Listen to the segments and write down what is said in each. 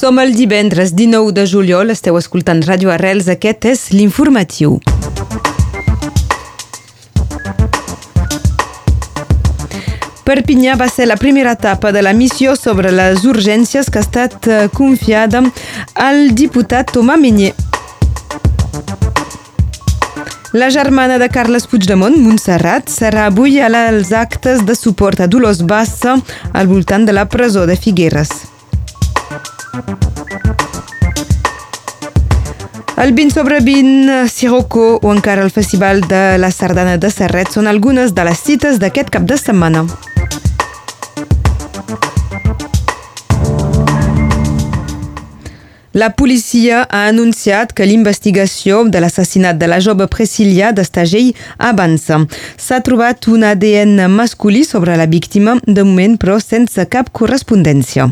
Som el divendres 19 de juliol, esteu escoltant Ràdio Arrels, aquest és l'informatiu. Perpinyà va ser la primera etapa de la missió sobre les urgències que ha estat eh, confiada al diputat Tomà Menyé. La germana de Carles Puigdemont, Montserrat, serà avui als actes de suport a Dolors Bassa al voltant de la presó de Figueres. El 20 sobre 20, Sirocco o encara el Festival de la Sardana de Serret són algunes de les cites d'aquest cap de setmana. La policia ha anunciat que l'investigació de l'assassinat de la jove Priscilla d'Estagell avança. S'ha trobat un ADN masculí sobre la víctima, de moment però sense cap correspondència.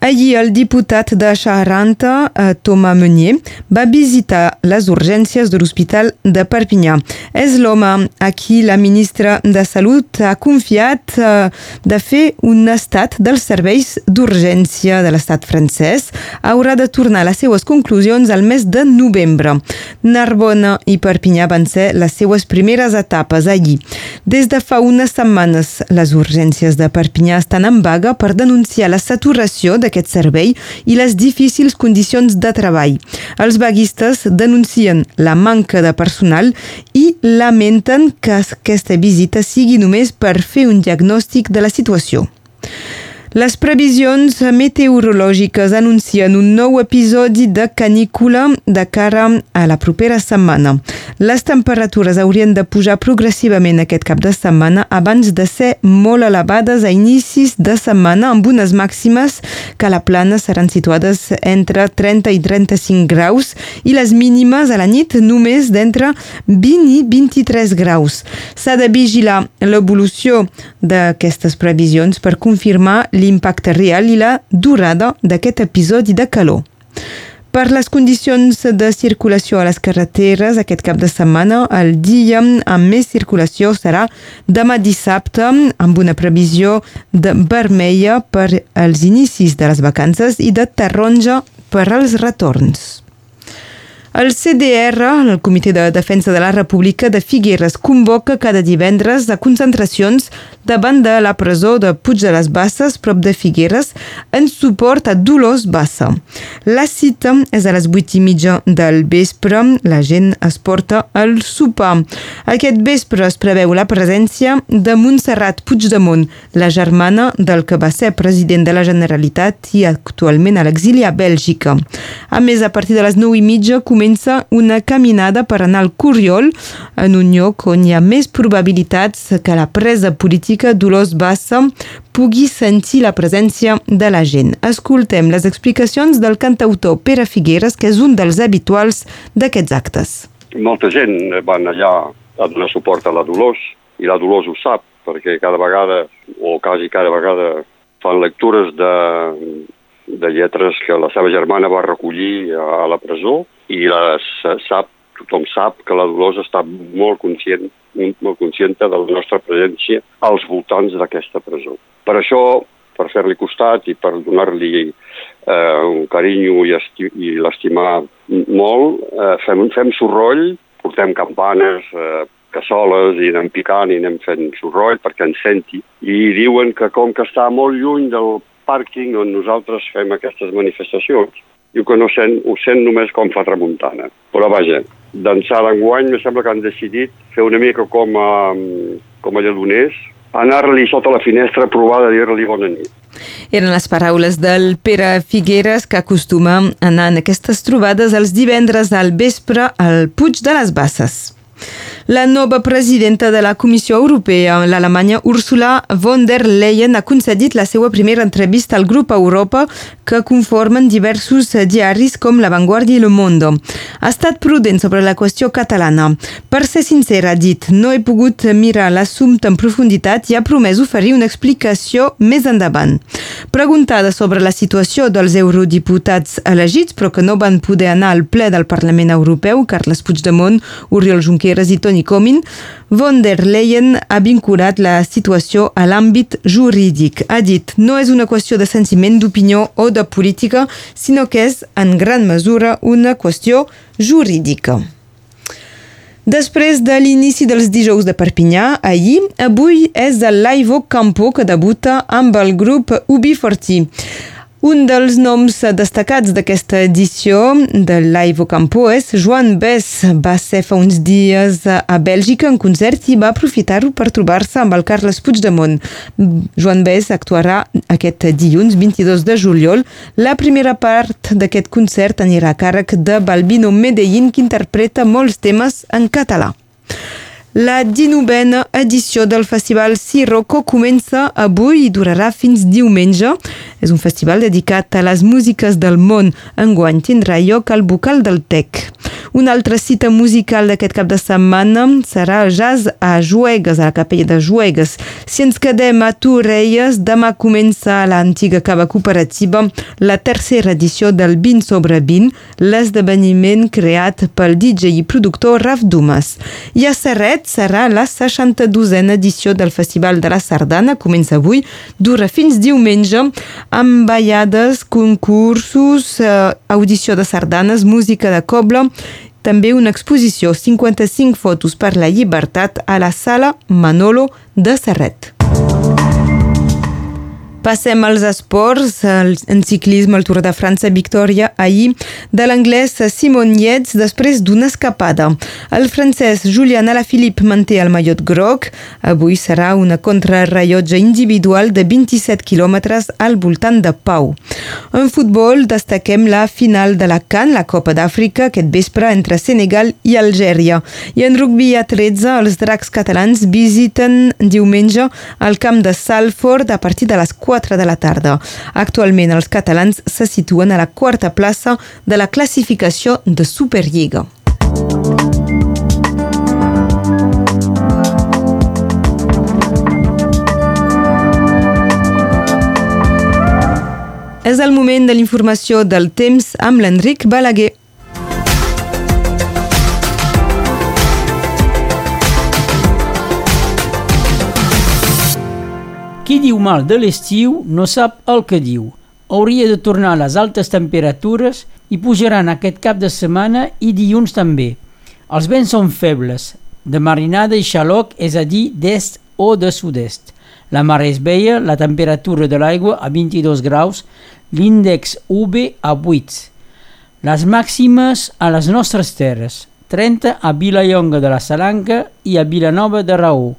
Ahir el diputat de Charanta, eh, Thomas Meunier, va visitar les urgències de l'Hospital de Perpinyà. És l'home a qui la ministra de Salut ha confiat eh, de fer un estat dels serveis d'urgència de l'estat francès. Haurà de tornar les seues conclusions al mes de novembre. Narbona i Perpinyà van ser les seues primeres etapes allí. Des de fa unes setmanes, les urgències de Perpinyà estan en vaga per denunciar la saturació de d'aquest servei i les difícils condicions de treball. Els vaguistes denuncien la manca de personal i lamenten que aquesta visita sigui només per fer un diagnòstic de la situació. Les previsions meteorològiques anuncien un nou episodi de canícula de cara a la propera setmana. Les temperatures haurien de pujar progressivament aquest cap de setmana abans de ser molt elevades a inicis de setmana amb unes màximes que a la plana seran situades entre 30 i 35 graus i les mínimes a la nit només d'entre 20 i 23 graus. S'ha de vigilar l'evolució d'aquestes previsions per confirmar l'impacte real i la durada d'aquest episodi de calor. Per les condicions de circulació a les carreteres aquest cap de setmana, el dia amb més circulació serà demà dissabte, amb una previsió de vermella per als inicis de les vacances i de taronja per als retorns. El CDR, el Comitè de Defensa de la República de Figueres, convoca cada divendres a concentracions davant de la presó de Puig de les Basses, prop de Figueres, en suport a Dolors Bassa. La cita és a les 8 i mitja del vespre. La gent es porta al sopar. Aquest vespre es preveu la presència de Montserrat Puigdemont, la germana del que va ser president de la Generalitat i actualment a l'exili a Bèlgica. A més, a partir de les 9 i mitja comença una caminada per anar al Curiol, en un lloc on hi ha més probabilitats que la presa política Dolors Bassa pugui sentir la presència de la gent. Escoltem les explicacions del cantautor Pere Figueres, que és un dels habituals d'aquests actes. Molta gent van allà a donar suport a la Dolors, i la Dolors ho sap, perquè cada vegada, o quasi cada vegada, fan lectures de, de lletres que la seva germana va recollir a la presó i les, sap, tothom sap que la Dolors està molt conscient, molt consciente de la nostra presència als voltants d'aquesta presó. Per això, per fer-li costat i per donar-li eh, un carinyo i, i l'estimar molt, eh, fem, fem sorroll, portem campanes, eh, cassoles i anem picant i anem fent sorroll perquè ens senti. I diuen que com que està molt lluny del pàrquing on nosaltres fem aquestes manifestacions, Diu que no sent, ho sent només com fa tramuntana. Però vaja, d'ençà d'enguany me sembla que han decidit fer una mica com a, com a lledoners, anar-li sota la finestra a provar de dir-li bona nit. Eren les paraules del Pere Figueres que acostuma a anar en aquestes trobades els divendres al vespre al Puig de les Basses. La nova presidenta de la Comissió Europea, l'Alemanya Ursula von der Leyen, ha concedit la seva primera entrevista al grup Europa que conformen diversos diaris com La Vanguardia i Le Monde. Ha estat prudent sobre la qüestió catalana. Per ser sincera, ha dit, no he pogut mirar l'assumpte en profunditat i ha promès oferir una explicació més endavant. Preguntada sobre la situació dels eurodiputats elegits però que no van poder anar al ple del Parlament Europeu, Carles Puigdemont, Oriol Junqueras i Toni Germany Coming, von der Leyen ha vinculat la situació a l'àmbit jurídic. Ha dit, no és una qüestió de sentiment, d'opinió o de política, sinó que és en gran mesura una qüestió jurídica. Després de l'inici dels dijous de Perpinyà, ahir, avui és el Laivo Campo que debuta amb el grup UB40. Un dels noms destacats d'aquesta edició de Live Campo és Joan Bess. Va ser fa uns dies a Bèlgica en concert i va aprofitar-ho per trobar-se amb el Carles Puigdemont. Joan Bess actuarà aquest dilluns 22 de juliol. La primera part d'aquest concert anirà a càrrec de Balbino Medellín, que interpreta molts temes en català. La 19a edició del Festival Sirocco comença avui i durarà fins diumenge. És un festival dedicat a les músiques del món. Enguany tindrà lloc al Bucal del Tec. Una altra cita musical d'aquest cap de setmana serà el jazz a Juegues, a la capella de Juegues. Si ens quedem a Torrelles, demà comença a l'antiga cava cooperativa la tercera edició del 20 sobre 20, l'esdeveniment creat pel DJ i productor Raf Dumas. I a Serret serà la 62a edició del Festival de la Sardana, comença avui, dura fins diumenge, amb ballades, concursos, eh, audició de sardanes, música de coble també una exposició 55 fotos per la llibertat a la sala Manolo de Serret. Passem als esports, en ciclisme, el Tour de França, victòria ahir de l'anglès Simon Yates després d'una escapada. El francès Julian Alaphilippe manté el mallot groc. Avui serà una contrarrellotge individual de 27 quilòmetres al voltant de Pau. En futbol destaquem la final de la CAN, la Copa d'Àfrica, aquest vespre entre Senegal i Algèria. I en rugby a 13, els dracs catalans visiten diumenge el camp de Salford a partir de les 4 4 de la tarda. Actualment els catalans se situen a la quarta plaça de la classificació de Superliga. És el moment de l'informació del temps amb l'Enric Balaguer. Qui diu mal de l'estiu no sap el que diu. Hauria de tornar a les altes temperatures i pujaran aquest cap de setmana i dilluns també. Els vents són febles, de marinada i xaloc, és a dir, d'est o de sud-est. La mar és veia, la temperatura de l'aigua a 22 graus, l'índex UV a 8. Les màximes a les nostres terres, 30 a Vilallonga de la Salanca i a Vilanova de Raó,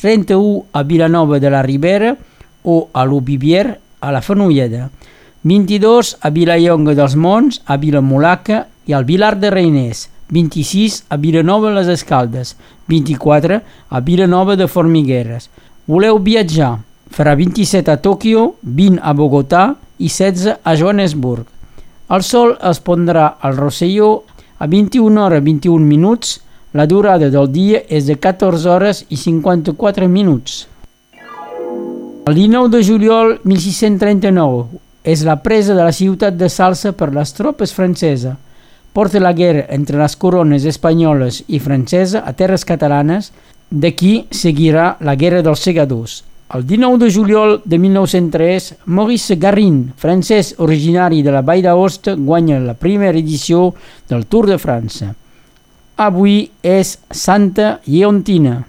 31 a Vilanova de la Ribera o a l'Ubivier a la Fenolleda, 22 a Vilallonga dels Monts, a Vilamolaca i al Vilar de Reiners, 26 a Vilanova les Escaldes, 24 a Vilanova de Formigueres. Voleu viatjar? Farà 27 a Tòquio, 20 a Bogotà i 16 a Johannesburg. El sol es pondrà al Rosselló a 21 hores 21 minuts la durada del dia és de 14 hores i 54 minuts. El 19 de juliol 1639 és la presa de la ciutat de Salsa per les tropes franceses. Porta la guerra entre les corones espanyoles i francesa a terres catalanes, d'aquí seguirà la guerra dels segadors. El 19 de juliol de 1903, Maurice Garin, francès originari de la Vall d'Aosta, guanya la primera edició del Tour de França. Avui és Santa Lleontina.